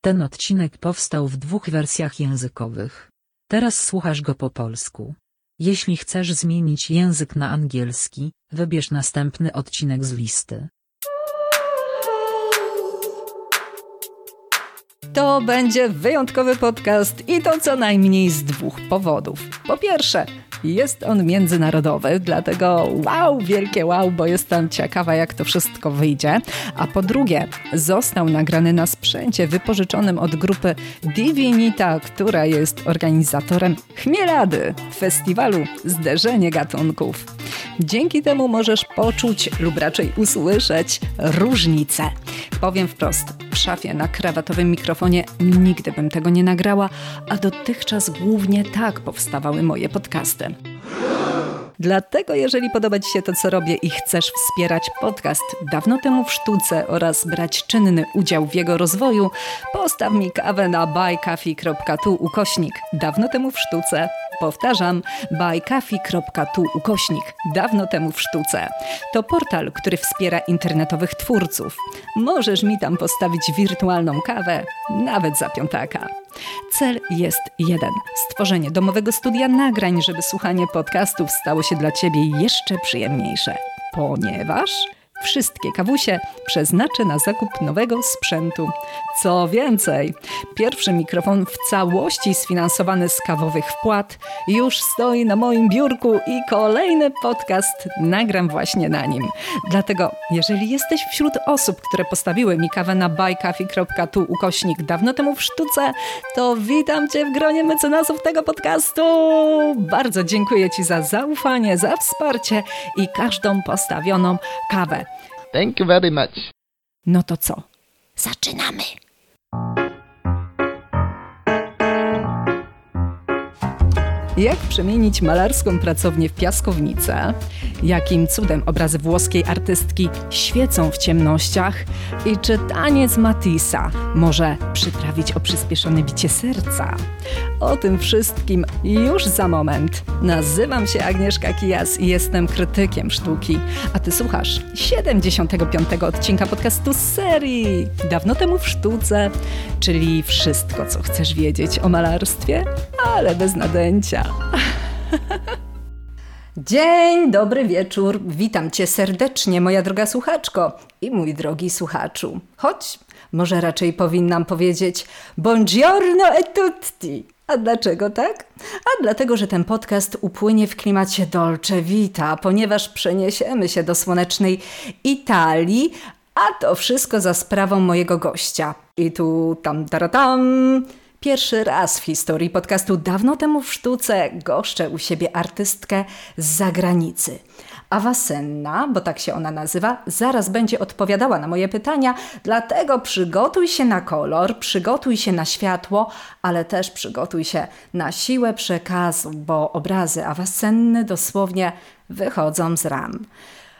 Ten odcinek powstał w dwóch wersjach językowych. Teraz słuchasz go po polsku. Jeśli chcesz zmienić język na angielski, wybierz następny odcinek z listy. To będzie wyjątkowy podcast i to co najmniej z dwóch powodów. Po pierwsze, jest on międzynarodowy, dlatego wow, wielkie wow, bo jestem ciekawa, jak to wszystko wyjdzie. A po drugie, został nagrany na sprzęcie wypożyczonym od grupy Divinita, która jest organizatorem Chmielady, festiwalu Zderzenie Gatunków. Dzięki temu możesz poczuć lub raczej usłyszeć różnicę. Powiem wprost, w szafie na krawatowym mikrofonie nigdy bym tego nie nagrała, a dotychczas głównie tak powstawały moje podcasty. Dlatego, jeżeli podoba Ci się to, co robię i chcesz wspierać podcast dawno temu w sztuce oraz brać czynny udział w jego rozwoju, postaw mi kawę na buycoffee.tu ukośnik dawno temu w sztuce. Powtarzam, buycoffee.tu ukośnik dawno temu w sztuce. To portal, który wspiera internetowych twórców. Możesz mi tam postawić wirtualną kawę, nawet za piątaka. Cel jest jeden: stworzenie domowego studia nagrań, żeby słuchanie podcastów stało się dla Ciebie jeszcze przyjemniejsze. Ponieważ Wszystkie kawusie przeznaczę na zakup nowego sprzętu. Co więcej, pierwszy mikrofon w całości sfinansowany z kawowych wpłat już stoi na moim biurku i kolejny podcast nagram właśnie na nim. Dlatego, jeżeli jesteś wśród osób, które postawiły mi kawę na buycoffee.tu ukośnik dawno temu w sztuce, to witam Cię w gronie mecenasów tego podcastu. Bardzo dziękuję Ci za zaufanie, za wsparcie i każdą postawioną kawę. Thank you very much. No to co? Zaczynamy! Jak przemienić malarską pracownię w piaskownicę? Jakim cudem obrazy włoskiej artystki świecą w ciemnościach? I czy taniec Matissa może przyprawić o przyspieszone bicie serca? O tym wszystkim już za moment. Nazywam się Agnieszka Kijas i jestem krytykiem sztuki. A ty słuchasz 75. odcinka podcastu z serii Dawno temu w sztuce, czyli wszystko, co chcesz wiedzieć o malarstwie, ale bez nadęcia. Dzień dobry wieczór. Witam cię serdecznie, moja droga słuchaczko i mój drogi słuchaczu. Choć może raczej powinnam powiedzieć buongiorno e tutti. A dlaczego tak? A dlatego, że ten podcast upłynie w klimacie dolce vita, ponieważ przeniesiemy się do słonecznej Italii, a to wszystko za sprawą mojego gościa. I tu tam taratam. Pierwszy raz w historii podcastu dawno temu w sztuce goszczę u siebie artystkę z zagranicy. Awasenna, bo tak się ona nazywa, zaraz będzie odpowiadała na moje pytania, dlatego przygotuj się na kolor, przygotuj się na światło, ale też przygotuj się na siłę przekazu, bo obrazy Awasenny dosłownie wychodzą z ram.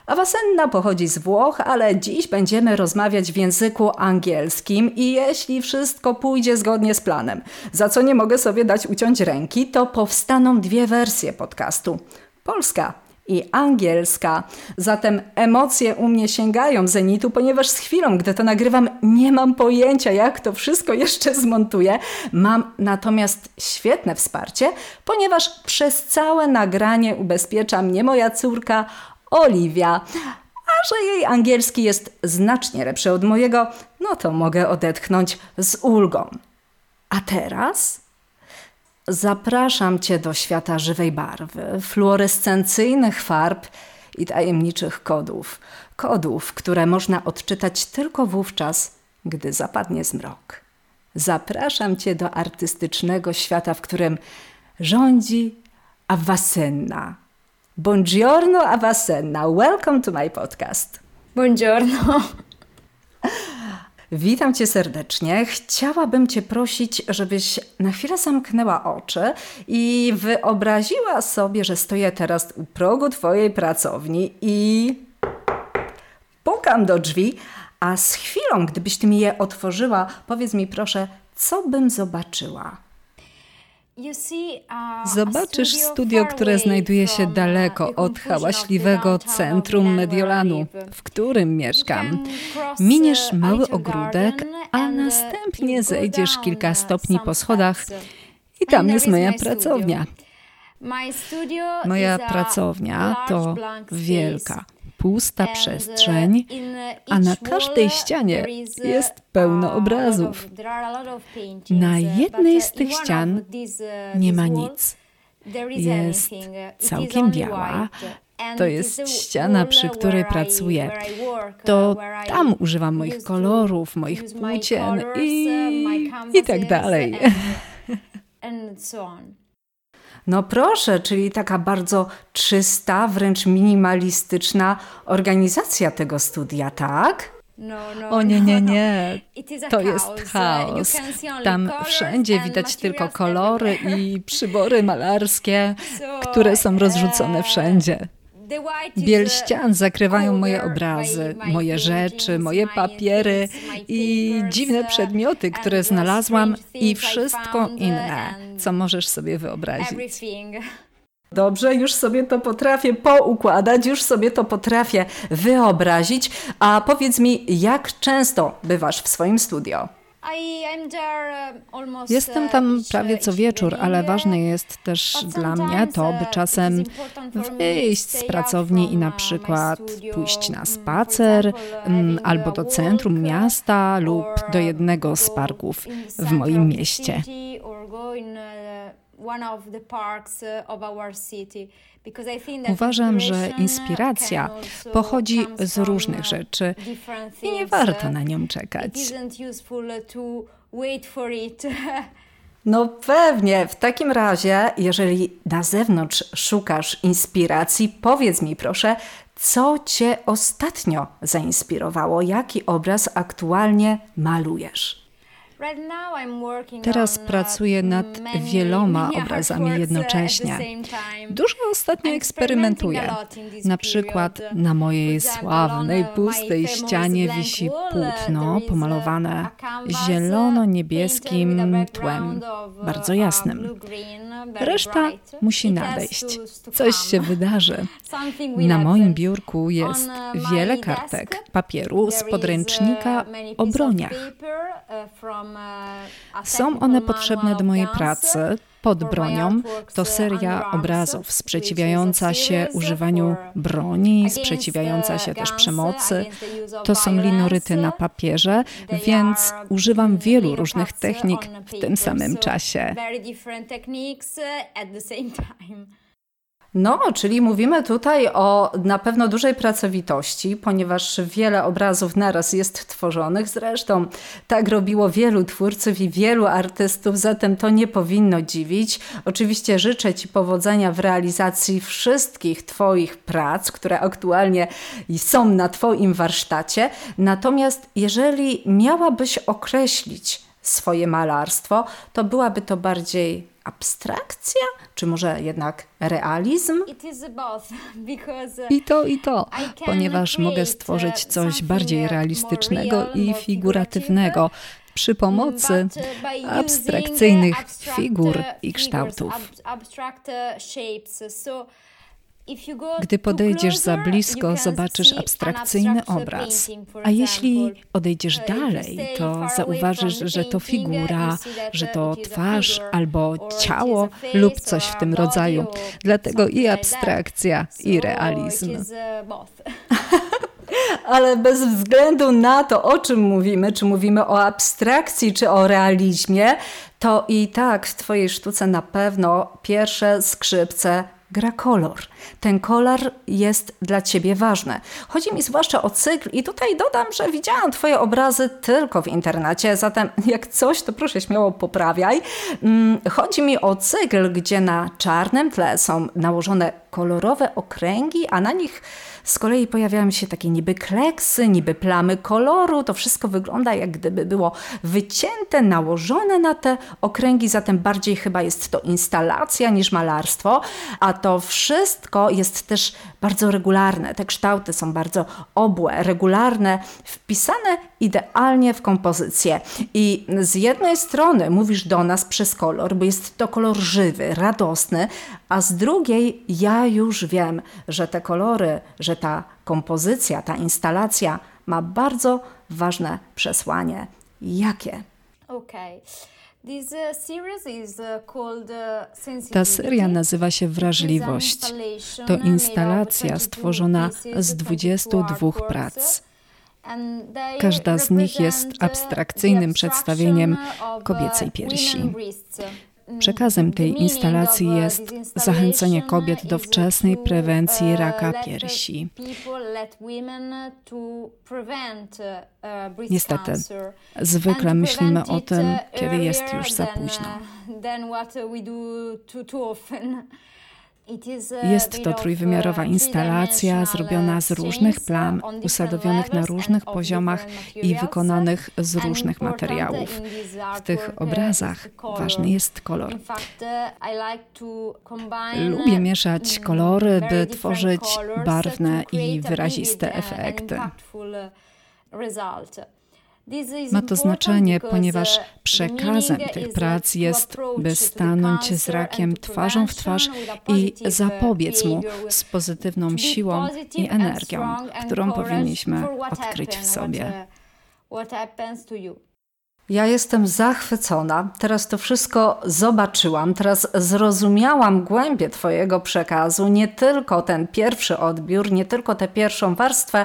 Awasenna pochodzi z Włoch, ale dziś będziemy rozmawiać w języku angielskim i jeśli wszystko pójdzie zgodnie z planem, za co nie mogę sobie dać uciąć ręki, to powstaną dwie wersje podcastu. Polska i angielska. Zatem emocje u mnie sięgają zenitu, ponieważ z chwilą, gdy to nagrywam, nie mam pojęcia, jak to wszystko jeszcze zmontuję. Mam natomiast świetne wsparcie, ponieważ przez całe nagranie ubezpiecza mnie moja córka Oliwia. A że jej angielski jest znacznie lepszy od mojego, no to mogę odetchnąć z ulgą. A teraz zapraszam Cię do świata żywej barwy, fluorescencyjnych farb i tajemniczych kodów. Kodów, które można odczytać tylko wówczas, gdy zapadnie zmrok. Zapraszam Cię do artystycznego świata, w którym rządzi Awasenna Buongiorno Awasenna. Welcome to my podcast. Buongiorno. Witam Cię serdecznie. Chciałabym Cię prosić, żebyś na chwilę zamknęła oczy i wyobraziła sobie, że stoję teraz u progu Twojej pracowni i pukam do drzwi, a z chwilą, gdybyś Ty mi je otworzyła, powiedz mi proszę, co bym zobaczyła. Zobaczysz studio, które znajduje się daleko od hałaśliwego centrum Mediolanu, w którym mieszkam. Miniesz mały ogródek, a następnie zejdziesz kilka stopni po schodach i tam jest moja pracownia. Moja pracownia to wielka, pusta przestrzeń, a na każdej ścianie jest pełno obrazów. Na jednej z tych ścian nie ma nic. Jest całkiem biała. To jest ściana, przy której pracuję. To tam używam moich kolorów, moich płócien i, i tak dalej. No proszę, czyli taka bardzo czysta, wręcz minimalistyczna organizacja tego studia, tak? No, no, o nie, nie, nie. To jest chaos. Tam wszędzie widać tylko kolory i przybory malarskie, które są rozrzucone wszędzie. Biel ścian zakrywają moje obrazy, moje rzeczy, moje papiery i dziwne przedmioty, które znalazłam i wszystko inne, co możesz sobie wyobrazić. Dobrze, już sobie to potrafię poukładać, już sobie to potrafię wyobrazić. A powiedz mi, jak często bywasz w swoim studio? Uh, Jestem tam uh, prawie co wieczór, ale ważne jest też dla mnie to, by uh, czasem wyjść z pracowni i na przykład pójść na mm, spacer mm, albo do centrum miasta lub do jednego z parków w moim mieście. Uważam, że inspiracja pochodzi z różnych rzeczy i nie warto na nią czekać. No pewnie. W takim razie, jeżeli na zewnątrz szukasz inspiracji, powiedz mi proszę, co Cię ostatnio zainspirowało? Jaki obraz aktualnie malujesz? Teraz uh, pracuję nad wieloma obrazami uh, jednocześnie. Dużo ostatnio eksperymentuję. Na przykład na mojej sławnej pustej ścianie wisi płótno pomalowane zielono-niebieskim tłem, bardzo jasnym. Reszta musi nadejść. Coś się wydarzy. Na moim biurku jest wiele kartek papieru z podręcznika o broniach. Są one potrzebne do mojej pracy pod bronią. To seria obrazów sprzeciwiająca się używaniu broni, sprzeciwiająca się też przemocy. To są linoryty na papierze, więc używam wielu różnych technik w tym samym czasie. No, czyli mówimy tutaj o na pewno dużej pracowitości, ponieważ wiele obrazów naraz jest tworzonych. Zresztą tak robiło wielu twórców i wielu artystów, zatem to nie powinno dziwić. Oczywiście życzę Ci powodzenia w realizacji wszystkich Twoich prac, które aktualnie są na Twoim warsztacie. Natomiast jeżeli miałabyś określić swoje malarstwo, to byłaby to bardziej abstrakcja, czy może jednak realizm? I to, i to, ponieważ mogę stworzyć coś bardziej realistycznego i figuratywnego przy pomocy abstrakcyjnych figur i kształtów. Gdy podejdziesz za blisko, zobaczysz abstrakcyjny obraz, a jeśli odejdziesz dalej, to zauważysz, że to figura, że to twarz albo ciało lub coś w tym rodzaju. Dlatego i abstrakcja, i realizm. Ale bez względu na to, o czym mówimy, czy mówimy o abstrakcji, czy o realizmie, to i tak w Twojej sztuce na pewno pierwsze skrzypce gra kolor. Ten kolor jest dla ciebie ważny. Chodzi mi zwłaszcza o cykl i tutaj dodam, że widziałam twoje obrazy tylko w internecie, zatem jak coś, to proszę śmiało poprawiaj. Mm, chodzi mi o cykl, gdzie na czarnym tle są nałożone kolorowe okręgi, a na nich z kolei pojawiają się takie niby kleksy, niby plamy koloru. To wszystko wygląda jak gdyby było wycięte, nałożone na te okręgi, zatem bardziej chyba jest to instalacja niż malarstwo, a to wszystko jest też bardzo regularne. Te kształty są bardzo obłe, regularne, wpisane idealnie w kompozycję. I z jednej strony mówisz do nas przez kolor, bo jest to kolor żywy, radosny, a z drugiej ja już wiem, że te kolory, że ta kompozycja, ta instalacja ma bardzo ważne przesłanie. Jakie? Okay. Uh, uh, uh, Ta seria nazywa się Wrażliwość. To instalacja stworzona z 22 prac. Każda z nich jest abstrakcyjnym przedstawieniem kobiecej piersi. Przekazem tej instalacji jest zachęcenie kobiet do wczesnej prewencji raka piersi. Niestety, zwykle myślimy o tym, kiedy jest już za późno. Jest to trójwymiarowa instalacja zrobiona z różnych plam, usadowionych na różnych poziomach i wykonanych z różnych materiałów. W tych obrazach ważny jest kolor. Lubię mieszać kolory, by tworzyć barwne i wyraziste efekty. Ma to znaczenie, ponieważ przekazem tych prac jest, by stanąć z rakiem twarzą w twarz i zapobiec mu z pozytywną siłą i energią, którą powinniśmy odkryć w sobie. Ja jestem zachwycona. Teraz to wszystko zobaczyłam, teraz zrozumiałam głębię Twojego przekazu, nie tylko ten pierwszy odbiór, nie tylko tę pierwszą warstwę,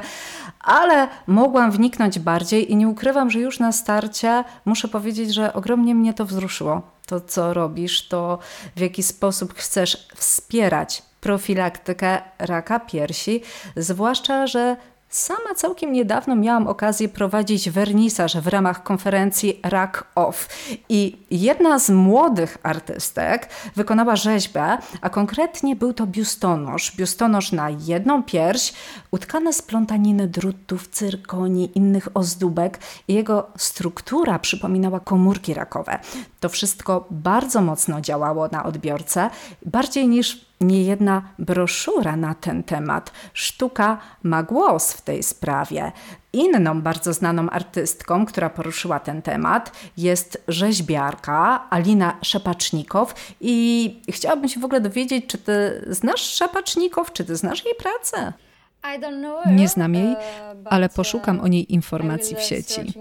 ale mogłam wniknąć bardziej i nie ukrywam, że już na starcie muszę powiedzieć, że ogromnie mnie to wzruszyło. To, co robisz, to w jaki sposób chcesz wspierać profilaktykę raka piersi, zwłaszcza, że Sama całkiem niedawno miałam okazję prowadzić wernisaż w ramach konferencji Rack Off i jedna z młodych artystek wykonała rzeźbę, a konkretnie był to biustonosz. Biustonosz na jedną pierś, utkane z plątaniny drutów, cyrkoni, innych ozdóbek jego struktura przypominała komórki rakowe. To wszystko bardzo mocno działało na odbiorcę, bardziej niż niejedna broszura na ten temat. Sztuka ma głos w tej sprawie. Inną bardzo znaną artystką, która poruszyła ten temat, jest rzeźbiarka Alina Szepacznikow i chciałabym się w ogóle dowiedzieć, czy ty znasz Szepacznikow, czy ty znasz jej pracę? Nie znam jej, ale poszukam o niej informacji w sieci.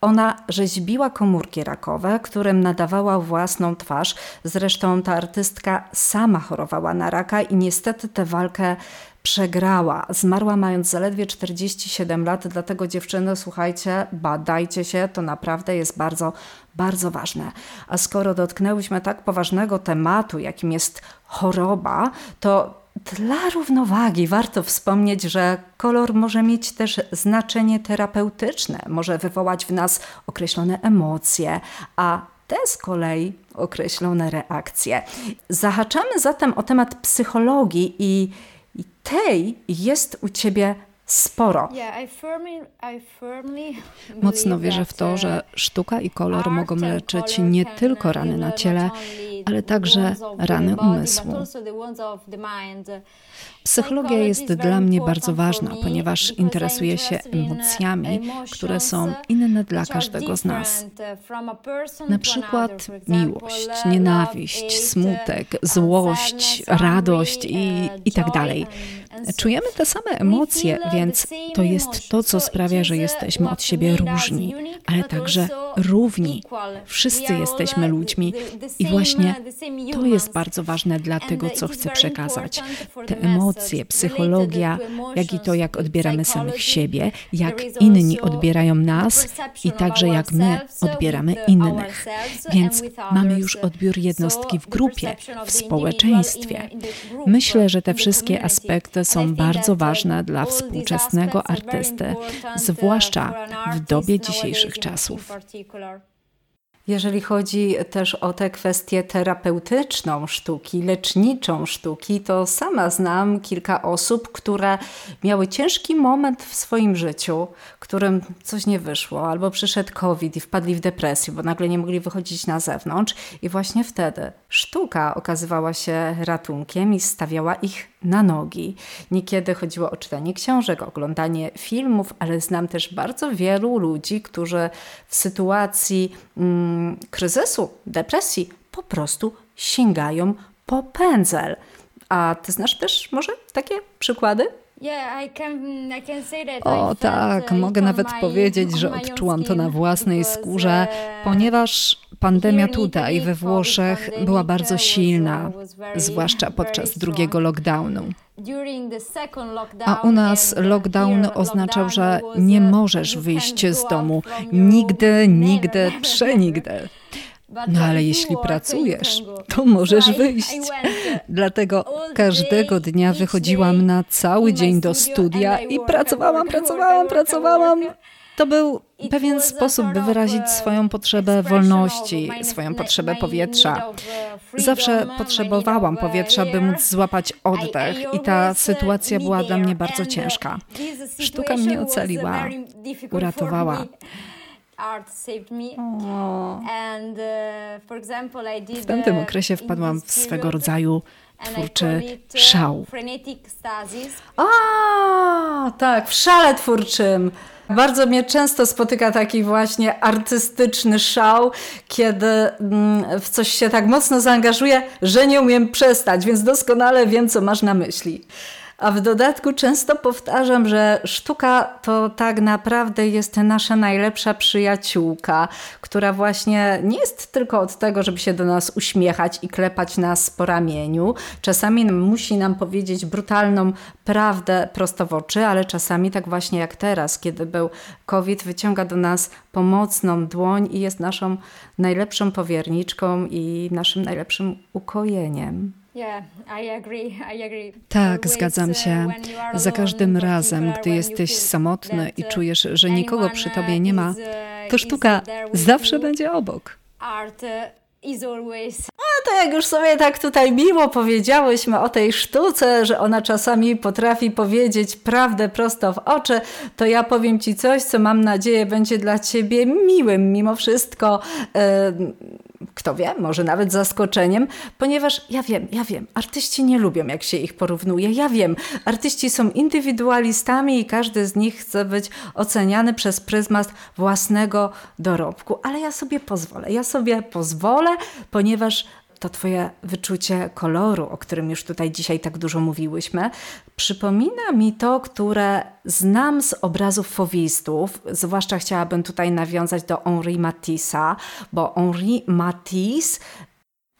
Ona rzeźbiła komórki rakowe, którym nadawała własną twarz. Zresztą ta artystka sama chorowała na raka i niestety tę walkę przegrała. Zmarła mając zaledwie 47 lat, dlatego dziewczyny, słuchajcie, badajcie się, to naprawdę jest bardzo, bardzo ważne. A skoro dotknęłyśmy tak poważnego tematu, jakim jest choroba, to dla równowagi warto wspomnieć, że kolor może mieć też znaczenie terapeutyczne, może wywołać w nas określone emocje, a te z kolei określone reakcje. Zahaczamy zatem o temat psychologii i, i tej jest u Ciebie sporo. Mocno wierzę w to, że uh, sztuka i kolor mogą leczyć nie tylko rany na ciele, ale także rany umysłu. Psychologia jest dla mnie bardzo ważna, ponieważ interesuje się emocjami, które są inne dla każdego z nas. Na przykład miłość, nienawiść, smutek, złość, radość i, i tak dalej. Czujemy te same emocje, więc to jest to, co sprawia, że jesteśmy od siebie różni, ale także równi. Wszyscy jesteśmy ludźmi i właśnie to jest bardzo ważne dla tego, co chcę przekazać. Te emocje, psychologia, jak i to, jak odbieramy samych siebie, jak inni odbierają nas i także jak my odbieramy innych. Więc mamy już odbiór jednostki w grupie, w społeczeństwie. Myślę, że te wszystkie aspekty są bardzo ważne dla współczesnego artysty, zwłaszcza w dobie dzisiejszych czasów. Jeżeli chodzi też o tę kwestię terapeutyczną sztuki, leczniczą sztuki, to sama znam kilka osób, które miały ciężki moment w swoim życiu, którym coś nie wyszło, albo przyszedł COVID i wpadli w depresję, bo nagle nie mogli wychodzić na zewnątrz, i właśnie wtedy sztuka okazywała się ratunkiem i stawiała ich na nogi. Niekiedy chodziło o czytanie książek, oglądanie filmów, ale znam też bardzo wielu ludzi, którzy w sytuacji mm, kryzysu, depresji po prostu sięgają po pędzel. A ty znasz też może takie przykłady? O tak, mogę nawet powiedzieć, że odczułam to na własnej skórze, uh, ponieważ pandemia tutaj we Włoszech była bardzo silna, zwłaszcza podczas drugiego lockdownu. A u nas lockdown oznaczał, że nie możesz wyjść z domu. Nigdy, nigdy, przenigdy. No ale jeśli pracujesz, to możesz wyjść. Dlatego każdego dnia wychodziłam na cały dzień do studia i pracowałam, pracowałam, pracowałam. To był pewien sposób, by wyrazić swoją potrzebę wolności, swoją potrzebę powietrza. Zawsze potrzebowałam powietrza, by móc złapać oddech, i ta sytuacja była dla mnie bardzo ciężka. Sztuka mnie ocaliła, uratowała art saved me. And, uh, for example, I did, w tamtym uh, okresie wpadłam w swego rodzaju twórczy uh, szał. A, tak, w szale twórczym. Bardzo mnie często spotyka taki właśnie artystyczny szał, kiedy mm, w coś się tak mocno zaangażuję, że nie umiem przestać, więc doskonale wiem, co masz na myśli. A w dodatku często powtarzam, że sztuka to tak naprawdę jest nasza najlepsza przyjaciółka, która właśnie nie jest tylko od tego, żeby się do nas uśmiechać i klepać nas po ramieniu. Czasami musi nam powiedzieć brutalną prawdę prosto w oczy, ale czasami tak właśnie jak teraz, kiedy był COVID, wyciąga do nas pomocną dłoń i jest naszą najlepszą powierniczką i naszym najlepszym ukojeniem. Tak, zgadzam się. Za każdym razem, gdy jesteś samotny i uh, czujesz, że nikogo przy tobie nie ma, uh, to sztuka zawsze będzie obok. A to jak już sobie tak tutaj miło powiedziałyśmy o tej sztuce, że ona czasami potrafi powiedzieć prawdę prosto w oczy, to ja powiem Ci coś, co mam nadzieję będzie dla Ciebie miłym mimo wszystko. Yy, kto wie, może nawet zaskoczeniem, ponieważ ja wiem, ja wiem, artyści nie lubią, jak się ich porównuje. Ja wiem, artyści są indywidualistami i każdy z nich chce być oceniany przez pryzmat własnego dorobku, ale ja sobie pozwolę. Ja sobie pozwolę, ponieważ to Twoje wyczucie koloru, o którym już tutaj dzisiaj tak dużo mówiłyśmy, przypomina mi to, które znam z obrazów fowistów. Zwłaszcza chciałabym tutaj nawiązać do Henri Matissa, bo Henri Matisse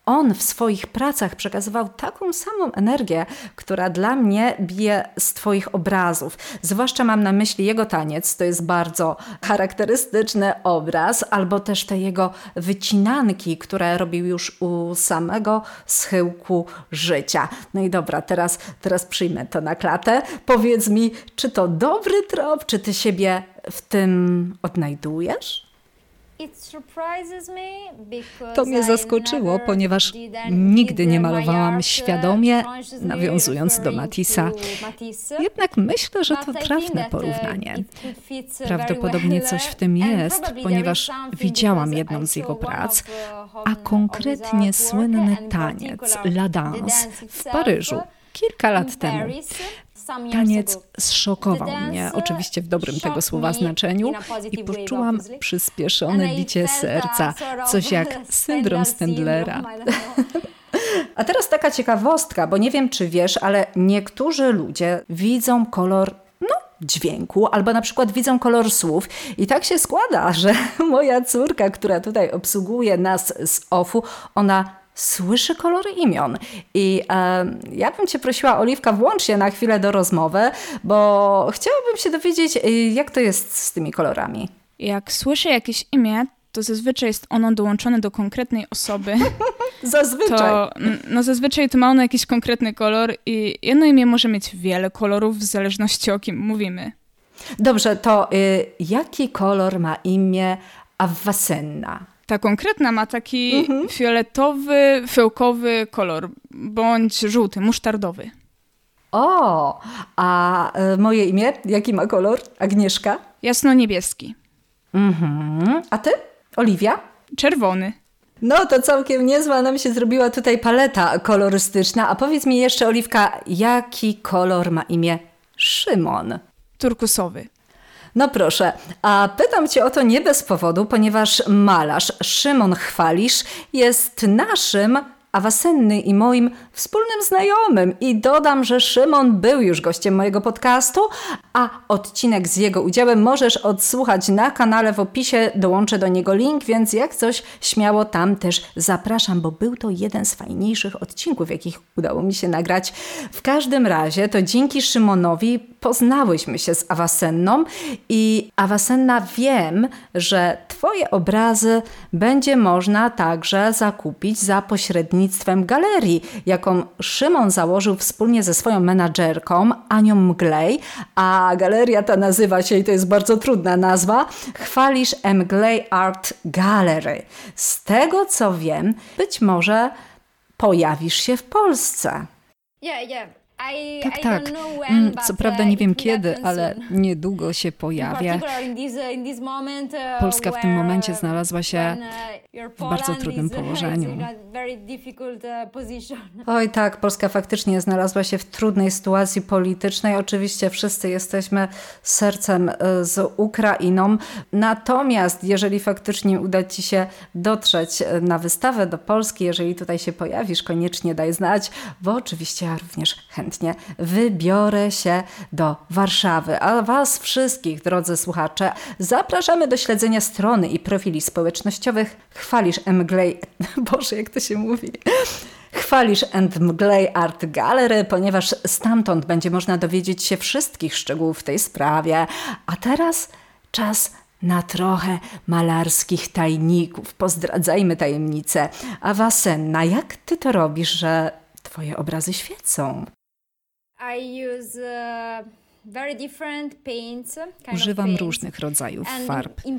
on w swoich pracach przekazywał taką samą energię, która dla mnie bije z Twoich obrazów. Zwłaszcza mam na myśli jego taniec, to jest bardzo charakterystyczny obraz, albo też te jego wycinanki, które robił już u samego schyłku życia. No i dobra, teraz, teraz przyjmę to na klatę. Powiedz mi, czy to dobry trop, czy Ty siebie w tym odnajdujesz? To mnie zaskoczyło, ponieważ nigdy nie malowałam uh, świadomie, nawiązując do Matissa. Jednak myślę, że to trafne uh, porównanie. Uh, Prawdopodobnie coś w tym jest, ponieważ widziałam jedną z jego prac, a konkretnie słynny taniec La Danse w Paryżu kilka lat temu. Taniec zszokował mnie, oczywiście w dobrym tego słowa znaczeniu, i poczułam przyspieszone bicie serca, coś jak syndrom Stendlera. A teraz taka ciekawostka, bo nie wiem, czy wiesz, ale niektórzy ludzie widzą kolor no, dźwięku, albo na przykład widzą kolor słów. I tak się składa, że moja córka, która tutaj obsługuje nas z OFU, ona słyszy kolory imion. I e, ja bym Cię prosiła, Oliwka, włącz się na chwilę do rozmowy, bo chciałabym się dowiedzieć, y, jak to jest z tymi kolorami. Jak słyszę jakieś imię, to zazwyczaj jest ono dołączone do konkretnej osoby. zazwyczaj. To, no zazwyczaj to ma ono jakiś konkretny kolor i jedno imię może mieć wiele kolorów w zależności o kim mówimy. Dobrze, to y, jaki kolor ma imię Awasenna? Ta konkretna ma taki mhm. fioletowy, fiołkowy kolor, bądź żółty, musztardowy. O, a y, moje imię, jaki ma kolor? Agnieszka? Jasno-niebieski. Mhm. A ty? Oliwia? Czerwony. No to całkiem niezła nam się zrobiła tutaj paleta kolorystyczna. A powiedz mi jeszcze, Oliwka, jaki kolor ma imię Szymon? Turkusowy. No proszę, a pytam Cię o to nie bez powodu, ponieważ malarz Szymon Chwalisz jest naszym Awasenny i moim wspólnym znajomym. I dodam, że Szymon był już gościem mojego podcastu, a odcinek z jego udziałem możesz odsłuchać na kanale w opisie. Dołączę do niego link, więc jak coś śmiało tam też zapraszam, bo był to jeden z fajniejszych odcinków, jakich udało mi się nagrać. W każdym razie to dzięki Szymonowi poznałyśmy się z Awasenną i Awasenna wiem, że Twoje obrazy będzie można także zakupić za pośrednictwem pośrednictwem galerii, jaką Szymon założył wspólnie ze swoją menadżerką Anią Mglej, a galeria ta nazywa się, i to jest bardzo trudna nazwa, Chwalisz Mglej Art Gallery. Z tego co wiem, być może pojawisz się w Polsce. Yeah, yeah. Tak, tak. Mm, co prawda nie uh, wiem kiedy, ale niedługo się pojawia. Uh, uh, Polska w tym momencie znalazła się w bardzo trudnym położeniu. Oj tak, Polska faktycznie znalazła się w trudnej sytuacji politycznej. Oczywiście wszyscy jesteśmy sercem z Ukrainą. Natomiast jeżeli faktycznie uda Ci się dotrzeć na wystawę do Polski, jeżeli tutaj się pojawisz, koniecznie daj znać, bo oczywiście ja również chętnie chętnie wybiorę się do Warszawy. A Was wszystkich, drodzy słuchacze, zapraszamy do śledzenia strony i profili społecznościowych Chwalisz Mglej. Boże, jak to się mówi? Chwalisz and Mglej Art Gallery, ponieważ stamtąd będzie można dowiedzieć się wszystkich szczegółów w tej sprawie. A teraz czas na trochę malarskich tajników. Pozdradzajmy tajemnicę. A Wasenna, jak ty to robisz, że twoje obrazy świecą? Uh, Używam różnych rodzajów farb. Uh,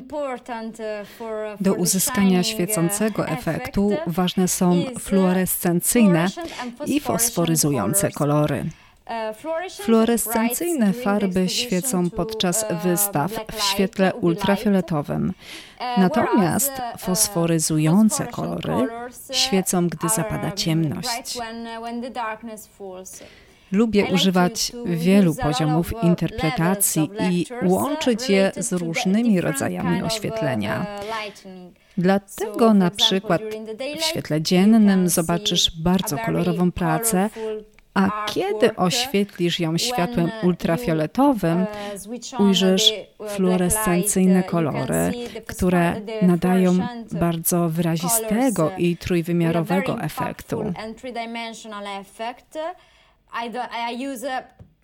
Do uzyskania świecącego efektu ważne są fluorescencyjne i fosforyzujące kolory. Fluorescencyjne farby świecą podczas wystaw w świetle ultrafioletowym, natomiast fosforyzujące kolory świecą, gdy zapada ciemność. Lubię używać wielu poziomów interpretacji i łączyć je z różnymi rodzajami oświetlenia. Dlatego na przykład w świetle dziennym zobaczysz bardzo kolorową pracę, a kiedy oświetlisz ją światłem ultrafioletowym, ujrzysz fluorescencyjne kolory, które nadają bardzo wyrazistego i trójwymiarowego efektu.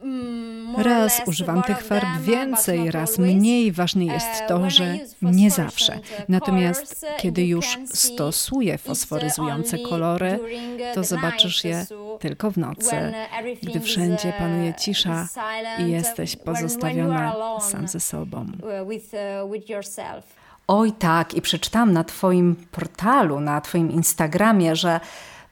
Mm, raz używam tych farb więcej, raz mniej. Ważne jest uh, to, że nie zawsze. Uh, Natomiast kiedy już stosuję fosforyzujące kolory, to zobaczysz je tylko w nocy, gdy wszędzie panuje cisza i jesteś pozostawiona sam ze sobą. Oj tak, i przeczytałam na Twoim portalu, na Twoim Instagramie, że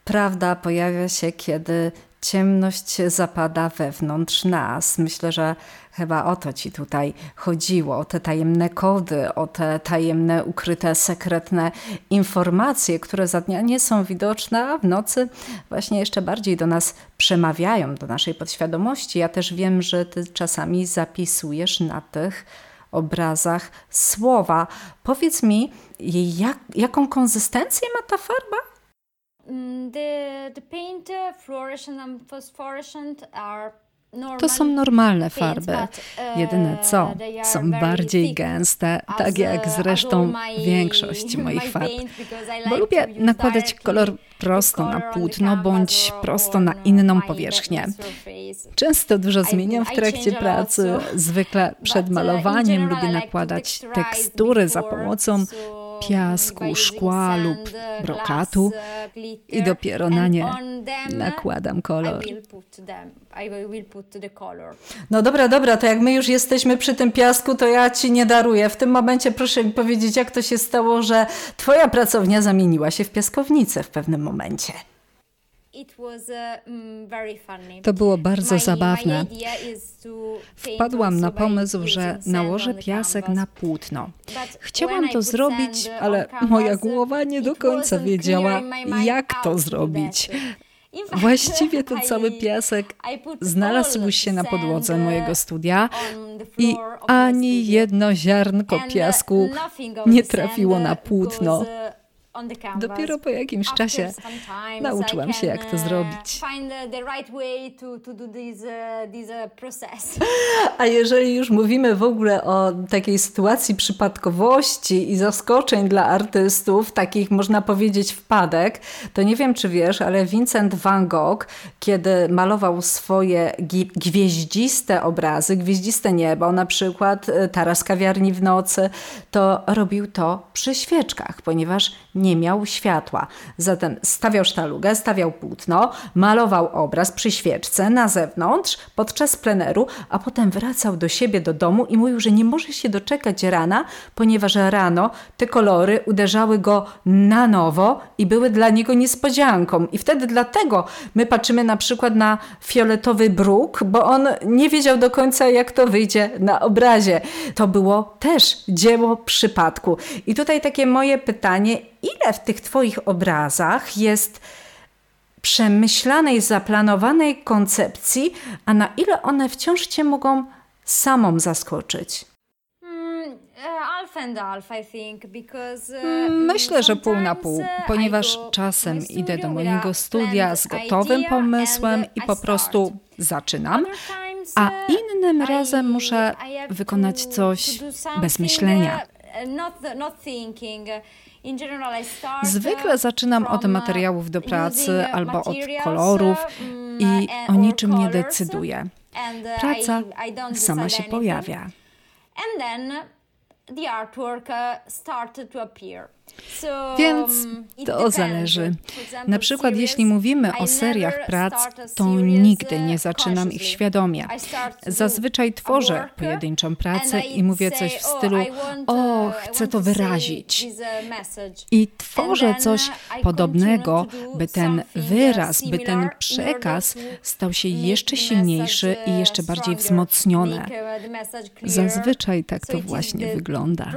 prawda pojawia się, kiedy ciemność zapada wewnątrz nas. Myślę, że chyba o to ci tutaj chodziło, o te tajemne kody, o te tajemne, ukryte, sekretne informacje, które za dnia nie są widoczne, a w nocy właśnie jeszcze bardziej do nas przemawiają, do naszej podświadomości. Ja też wiem, że ty czasami zapisujesz na tych obrazach słowa. Powiedz mi, jak, jaką konsystencję ma ta farba? Mm, to są normalne farby. Uh, Jedyne co, są bardziej gęste, tak jak zresztą większość moich farb. Bo lubię nakładać kolor prosto na płótno bądź prosto na inną powierzchnię. Często dużo zmieniam w trakcie pracy. Zwykle przed uh, malowaniem lubię nakładać tekstury za pomocą piasku, szkła lub brokatu i dopiero na nie nakładam kolor. No dobra, dobra, to jak my już jesteśmy przy tym piasku, to ja ci nie daruję. W tym momencie proszę mi powiedzieć, jak to się stało, że twoja pracownia zamieniła się w piaskownicę w pewnym momencie. Mm, to było bardzo zabawne. Wpadłam na pomysł, że nałożę piasek na płótno. Chciałam to zrobić, ale moja głowa nie do końca wiedziała, jak to zrobić. Właściwie ten cały piasek znalazł się na podłodze mojego studia i ani jedno ziarnko piasku nie trafiło na płótno. Dopiero po jakimś czasie nauczyłam się, jak to uh, zrobić. A jeżeli już mówimy w ogóle o takiej sytuacji przypadkowości i zaskoczeń dla artystów, takich można powiedzieć wpadek, to nie wiem, czy wiesz, ale Vincent van Gogh, kiedy malował swoje gwieździste obrazy, gwieździste niebo, na przykład e, Taras kawiarni w nocy, to robił to przy świeczkach, ponieważ nie miał światła. Zatem stawiał sztalugę, stawiał płótno, malował obraz przy świeczce na zewnątrz podczas pleneru, a potem wracał do siebie, do domu i mówił, że nie może się doczekać rana, ponieważ rano te kolory uderzały go na nowo i były dla niego niespodzianką. I wtedy dlatego my patrzymy na przykład na fioletowy bruk, bo on nie wiedział do końca, jak to wyjdzie na obrazie. To było też dzieło przypadku. I tutaj takie moje pytanie, ile w tych Twoich obrazach jest przemyślanej, zaplanowanej koncepcji, a na ile one wciąż Cię mogą samą zaskoczyć? Hmm, uh, myślę, że pół na pół, uh, ponieważ czasem idę do mojego studia z gotowym pomysłem i po prostu zaczynam, a innym razem muszę wykonać coś bez myślenia. Zwykle zaczynam od materiałów do pracy albo od kolorów mm, i o niczym nie decyduję. Praca sama się pojawia. the artwork uh, started to appear. Więc to zależy. Na przykład, jeśli mówimy o seriach prac, to nigdy nie zaczynam ich świadomie. Zazwyczaj tworzę pojedynczą pracę i mówię coś w stylu: O, chcę to wyrazić. I tworzę coś podobnego, by ten wyraz, by ten przekaz stał się jeszcze silniejszy i jeszcze bardziej wzmocniony. Zazwyczaj tak to właśnie wygląda.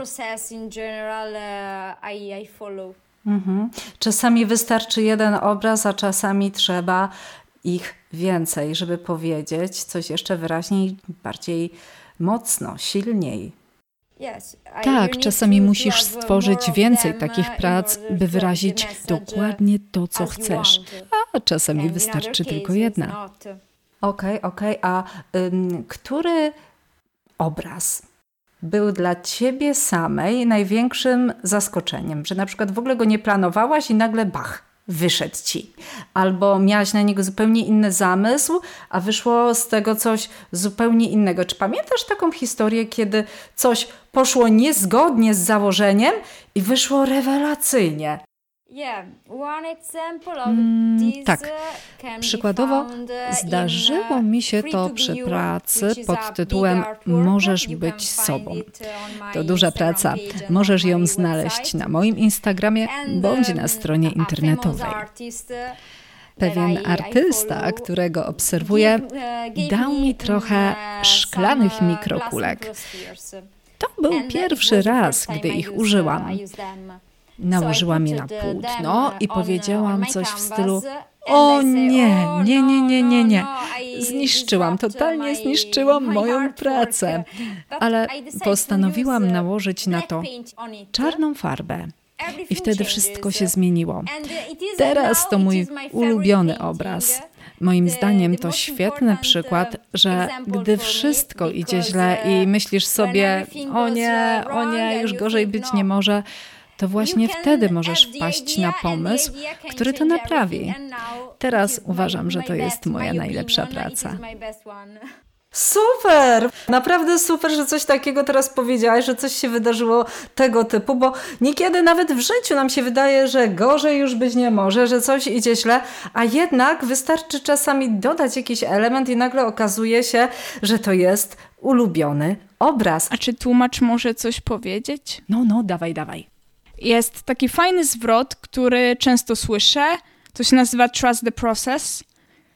I, follow. Mhm. Czasami wystarczy jeden obraz, a czasami trzeba ich więcej, żeby powiedzieć coś jeszcze wyraźniej, bardziej mocno, silniej. Tak, czasami musisz stworzyć więcej takich uh, prac, by wyrazić dokładnie to, co chcesz, a czasami wystarczy tylko jedna. Okej, okay, okej, okay. a ym, który obraz był dla ciebie samej największym zaskoczeniem, że na przykład w ogóle go nie planowałaś i nagle bach, wyszedł ci. Albo miałaś na niego zupełnie inny zamysł, a wyszło z tego coś zupełnie innego. Czy pamiętasz taką historię, kiedy coś poszło niezgodnie z założeniem i wyszło rewelacyjnie? Mm, tak. Uh, Przykładowo uh, zdarzyło uh, mi się to przy pracy pod tytułem Możesz być sobą. To duża praca. Możesz ją znaleźć na moim Instagramie bądź na stronie internetowej. Pewien artysta, którego obserwuję, dał mi trochę szklanych mikrokulek. To był pierwszy raz, gdy ich użyłam. Nałożyłam je na płótno i powiedziałam coś w stylu o nie, nie, nie, nie, nie, nie. Zniszczyłam, totalnie zniszczyłam moją pracę. Ale postanowiłam nałożyć na to czarną farbę. I wtedy wszystko się zmieniło. Teraz to mój ulubiony obraz. Moim zdaniem to świetny przykład, że gdy wszystko idzie źle i myślisz sobie, o nie, o nie, już gorzej być nie może, to właśnie wtedy możesz wpaść na pomysł, który to naprawi. Teraz uważam, że to jest moja najlepsza praca. Super! Naprawdę super, że coś takiego teraz powiedziałaś, że coś się wydarzyło tego typu, bo niekiedy nawet w życiu nam się wydaje, że gorzej już być nie może, że coś idzie źle, a jednak wystarczy czasami dodać jakiś element i nagle okazuje się, że to jest ulubiony obraz. A czy tłumacz może coś powiedzieć? No, no, dawaj, dawaj. Jest taki fajny zwrot, który często słyszę. To się nazywa Trust the Process.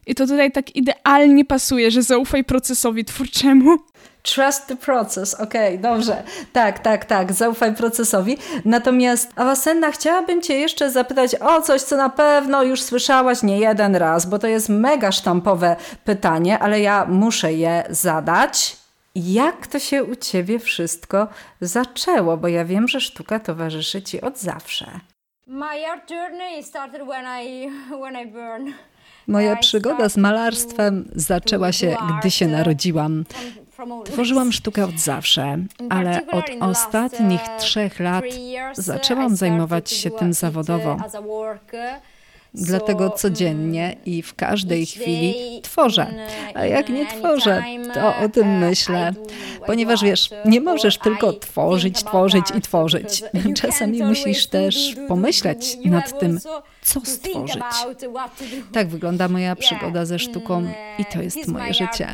I to tutaj tak idealnie pasuje, że zaufaj procesowi twórczemu. Trust the process, okej, okay, dobrze. Tak, tak, tak, zaufaj procesowi. Natomiast Awasenna, chciałabym Cię jeszcze zapytać o coś, co na pewno już słyszałaś nie jeden raz, bo to jest mega sztampowe pytanie, ale ja muszę je zadać. Jak to się u Ciebie wszystko zaczęło? Bo ja wiem, że sztuka towarzyszy Ci od zawsze. My art journey started when I, when I burn. Moja przygoda z malarstwem zaczęła się, gdy się narodziłam. Tworzyłam sztukę od zawsze, ale od ostatnich trzech lat zaczęłam zajmować się tym zawodowo. Dlatego codziennie i w każdej chwili tworzę. A jak nie tworzę, to o tym myślę. Ponieważ wiesz, nie możesz tylko tworzyć, tworzyć i tworzyć. Czasami musisz też pomyśleć nad tym, co stworzyć. Tak wygląda moja przygoda ze sztuką i to jest moje życie.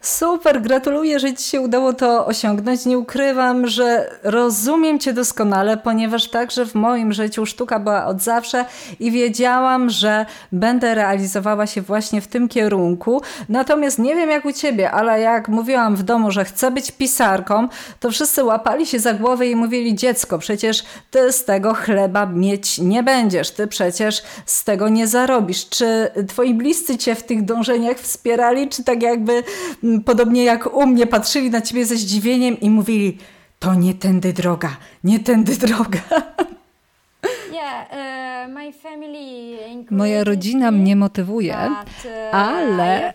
Super, gratuluję, że Ci się udało to osiągnąć. Nie ukrywam, że rozumiem Cię doskonale, ponieważ także w moim życiu sztuka była od zawsze i wiedziałam, że będę realizowała się właśnie w tym kierunku. Natomiast nie wiem jak u Ciebie, ale jak mówiłam w domu, że chcę być pisarką, to wszyscy łapali się za głowę i mówili: Dziecko, przecież Ty z tego chleba mieć nie będziesz, Ty przecież z tego nie zarobisz. Czy Twoi bliscy Cię w tych dążeniach wspierali, czy tak jakby mm, podobnie jak u mnie patrzyli na Ciebie ze zdziwieniem i mówili: To nie tędy droga, nie tędy droga. Uh, Moja rodzina mnie motywuje, uh, ale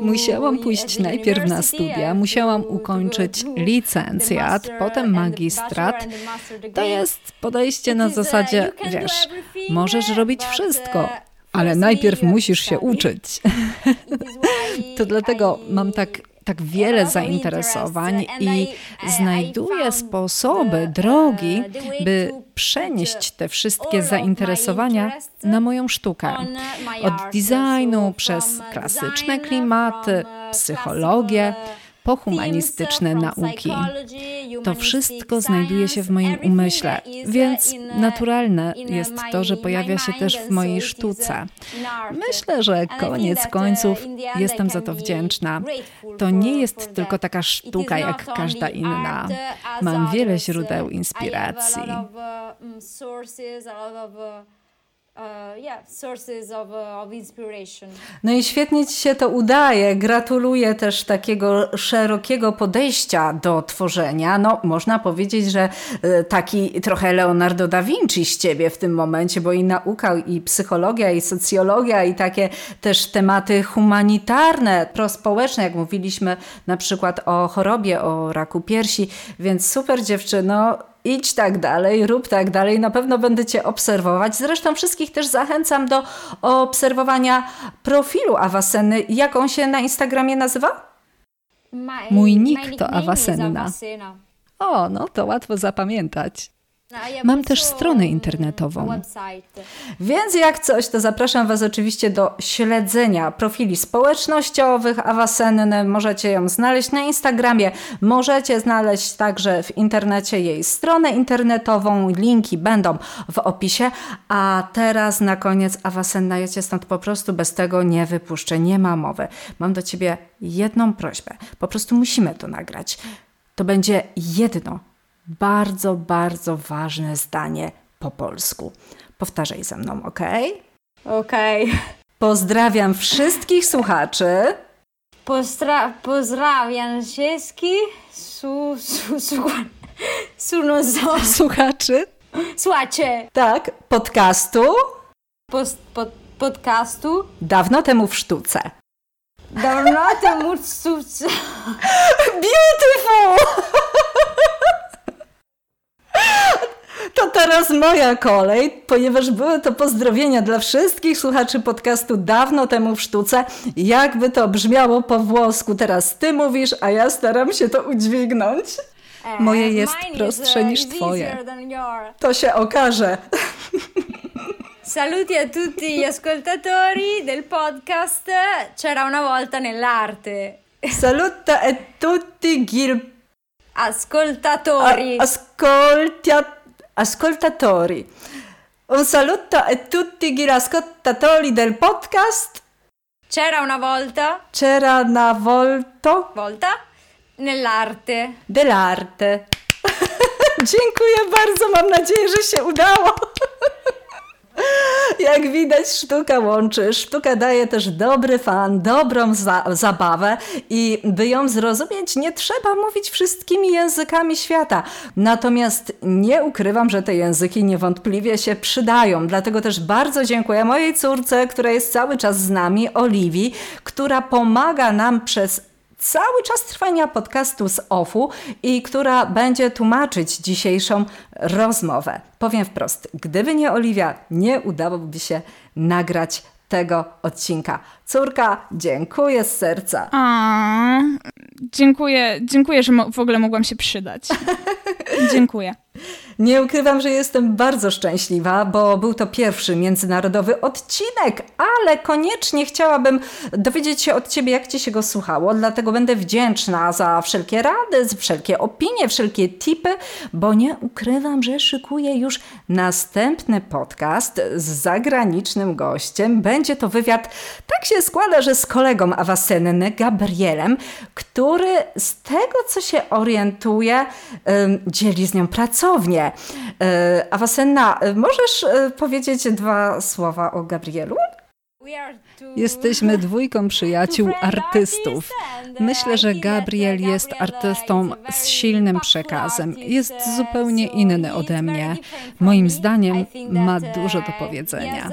musiałam pójść najpierw na studia, musiałam ukończyć licencjat, potem magistrat. To jest podejście na zasadzie, wiesz, możesz robić wszystko, ale najpierw musisz się uczyć. to dlatego mam tak tak wiele zainteresowań i znajduję sposoby, drogi, by przenieść te wszystkie zainteresowania na moją sztukę. Od designu przez klasyczne klimaty, psychologię po humanistyczne nauki. To wszystko znajduje się w moim umyśle, więc naturalne jest to, że pojawia się też w mojej sztuce. Myślę, że koniec końców jestem za to wdzięczna. To nie jest tylko taka sztuka jak każda inna. Mam wiele źródeł inspiracji. No i świetnie Ci się to udaje. Gratuluję też takiego szerokiego podejścia do tworzenia. No, można powiedzieć, że e, taki trochę Leonardo da Vinci z Ciebie w tym momencie, bo i nauka, i psychologia, i socjologia, i takie też tematy humanitarne, prospołeczne, jak mówiliśmy na przykład o chorobie, o raku piersi. Więc super dziewczyno, idź tak dalej, rób tak dalej, na pewno będę Cię obserwować. Zresztą wszystkich też zachęcam do obserwowania profilu Awaseny. Jak on się na Instagramie nazywa? Mój nick to Awasenna. O, no to łatwo zapamiętać. No, Mam też stronę internetową. Więc jak coś, to zapraszam Was oczywiście do śledzenia profili społecznościowych Awasenny. Możecie ją znaleźć na Instagramie, możecie znaleźć także w internecie jej stronę internetową. Linki będą w opisie. A teraz na koniec Awasenna, ja Cię stąd po prostu bez tego nie wypuszczę, nie ma mowy. Mam do Ciebie jedną prośbę. Po prostu musimy to nagrać. To będzie jedno bardzo, bardzo ważne zdanie po polsku. Powtarzaj ze mną, ok? Okej. Okay. Pozdrawiam wszystkich słuchaczy. Postra- pozdrawiam wszystkich su, su, su, su, no, su, słuchaczy. Słuchacie. Tak, podcastu. Post, pod, podcastu. Dawno temu w sztuce. Dawno temu w sztuce. Beautiful! To teraz moja kolej, ponieważ były to pozdrowienia dla wszystkich słuchaczy podcastu dawno temu w sztuce. Jakby to brzmiało po włosku, teraz ty mówisz, a ja staram się to udźwignąć. E, Moje jest prostsze niż twoje. To się okaże. Saluti a tutti gli ascoltatori del podcast C'era una volta nell'arte. Saluta a tutti gli ascoltatori. A- ascoltia- ascoltatori. Un saluto a tutti gli ascoltatori del podcast. C'era una volta. C'era una volta. Volta. Nell'arte. Dell'arte. Dziękuję bardzo, mam nadzieję, że się udało. Jak widać, sztuka łączy. Sztuka daje też dobry fan, dobrą za zabawę i by ją zrozumieć, nie trzeba mówić wszystkimi językami świata. Natomiast nie ukrywam, że te języki niewątpliwie się przydają. Dlatego też bardzo dziękuję mojej córce, która jest cały czas z nami, Oliwii, która pomaga nam przez cały czas trwania podcastu z OFU i która będzie tłumaczyć dzisiejszą rozmowę. Powiem wprost, gdyby nie Oliwia, nie udałoby się nagrać tego odcinka. Córka, dziękuję z serca. A, dziękuję, dziękuję, że w ogóle mogłam się przydać. dziękuję. Nie ukrywam, że jestem bardzo szczęśliwa, bo był to pierwszy międzynarodowy odcinek, ale koniecznie chciałabym dowiedzieć się od Ciebie, jak Ci się go słuchało, dlatego będę wdzięczna za wszelkie rady, wszelkie opinie, wszelkie tipy, bo nie ukrywam, że szykuję już następny podcast z zagranicznym gościem. Będzie to wywiad, tak się składa, że z kolegą Awasenny, Gabrielem, który z tego, co się orientuje, dzieli z nią pracownię. E, Awasenna, możesz e, powiedzieć dwa słowa o Gabrielu? Jesteśmy dwójką przyjaciół artystów. Myślę, że Gabriel jest artystą z silnym przekazem. Jest zupełnie inny ode mnie. Moim zdaniem ma dużo do powiedzenia.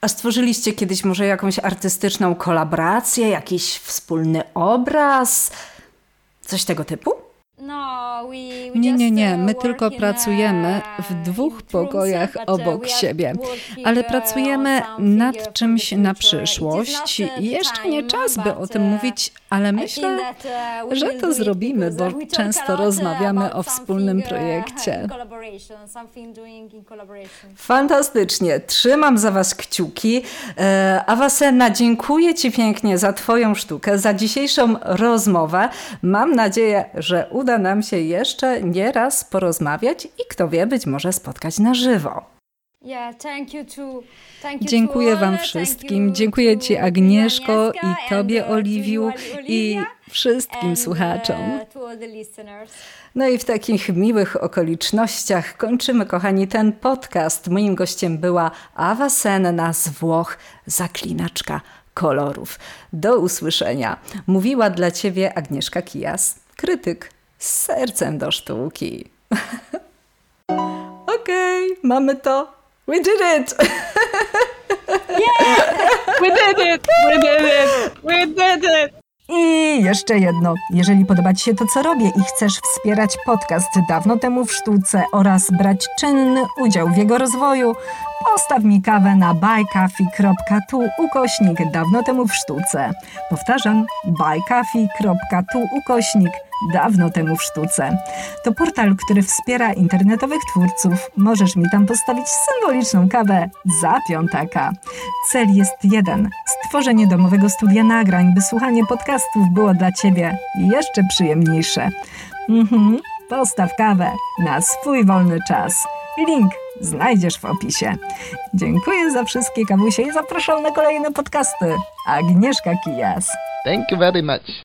A stworzyliście kiedyś może jakąś artystyczną kolaborację, jakiś wspólny obraz? Coś tego typu? No, nie, nie, nie. My uh, tylko pracujemy w dwóch pokojach obok siebie, ale uh, pracujemy nad czymś na przyszłość. Jeszcze nie czas, by o tym uh, mówić, ale myślę, że to zrobimy, bo często rozmawiamy o wspólnym projekcie. Fantastycznie. Trzymam za Was kciuki. E, Awasena, dziękuję Ci pięknie za Twoją sztukę, za dzisiejszą rozmowę. Mam nadzieję, że uda nam się jeszcze nieraz porozmawiać i kto wie, być może spotkać na żywo. Dziękuję Wam wszystkim. Dziękuję Ci Agnieszko i Tobie Oliwiu i wszystkim uh, słuchaczom. No i w takich miłych okolicznościach kończymy, kochani, ten podcast. Moim gościem była Awa Senna z Włoch, zaklinaczka kolorów. Do usłyszenia. Mówiła dla Ciebie Agnieszka Kijas, krytyk z sercem do sztuki. Okej, okay, mamy to. We did it! yeah! We did it! We did it! We did it! I jeszcze jedno. Jeżeli podoba Ci się to, co robię i chcesz wspierać podcast dawno temu w sztuce oraz brać czynny udział w jego rozwoju, postaw mi kawę na buycoffee.tu ukośnik dawno temu w sztuce. Powtarzam, buycoffee.tu ukośnik dawno temu w sztuce. To portal, który wspiera internetowych twórców. Możesz mi tam postawić symboliczną kawę za piątaka. Cel jest jeden: stworzenie domowego studia nagrań, by słuchanie podcastów było dla Ciebie jeszcze przyjemniejsze. Mhm, postaw kawę na swój wolny czas. Link znajdziesz w opisie. Dziękuję za wszystkie kawusie i zapraszam na kolejne podcasty. Agnieszka Kijas. Thank you very much.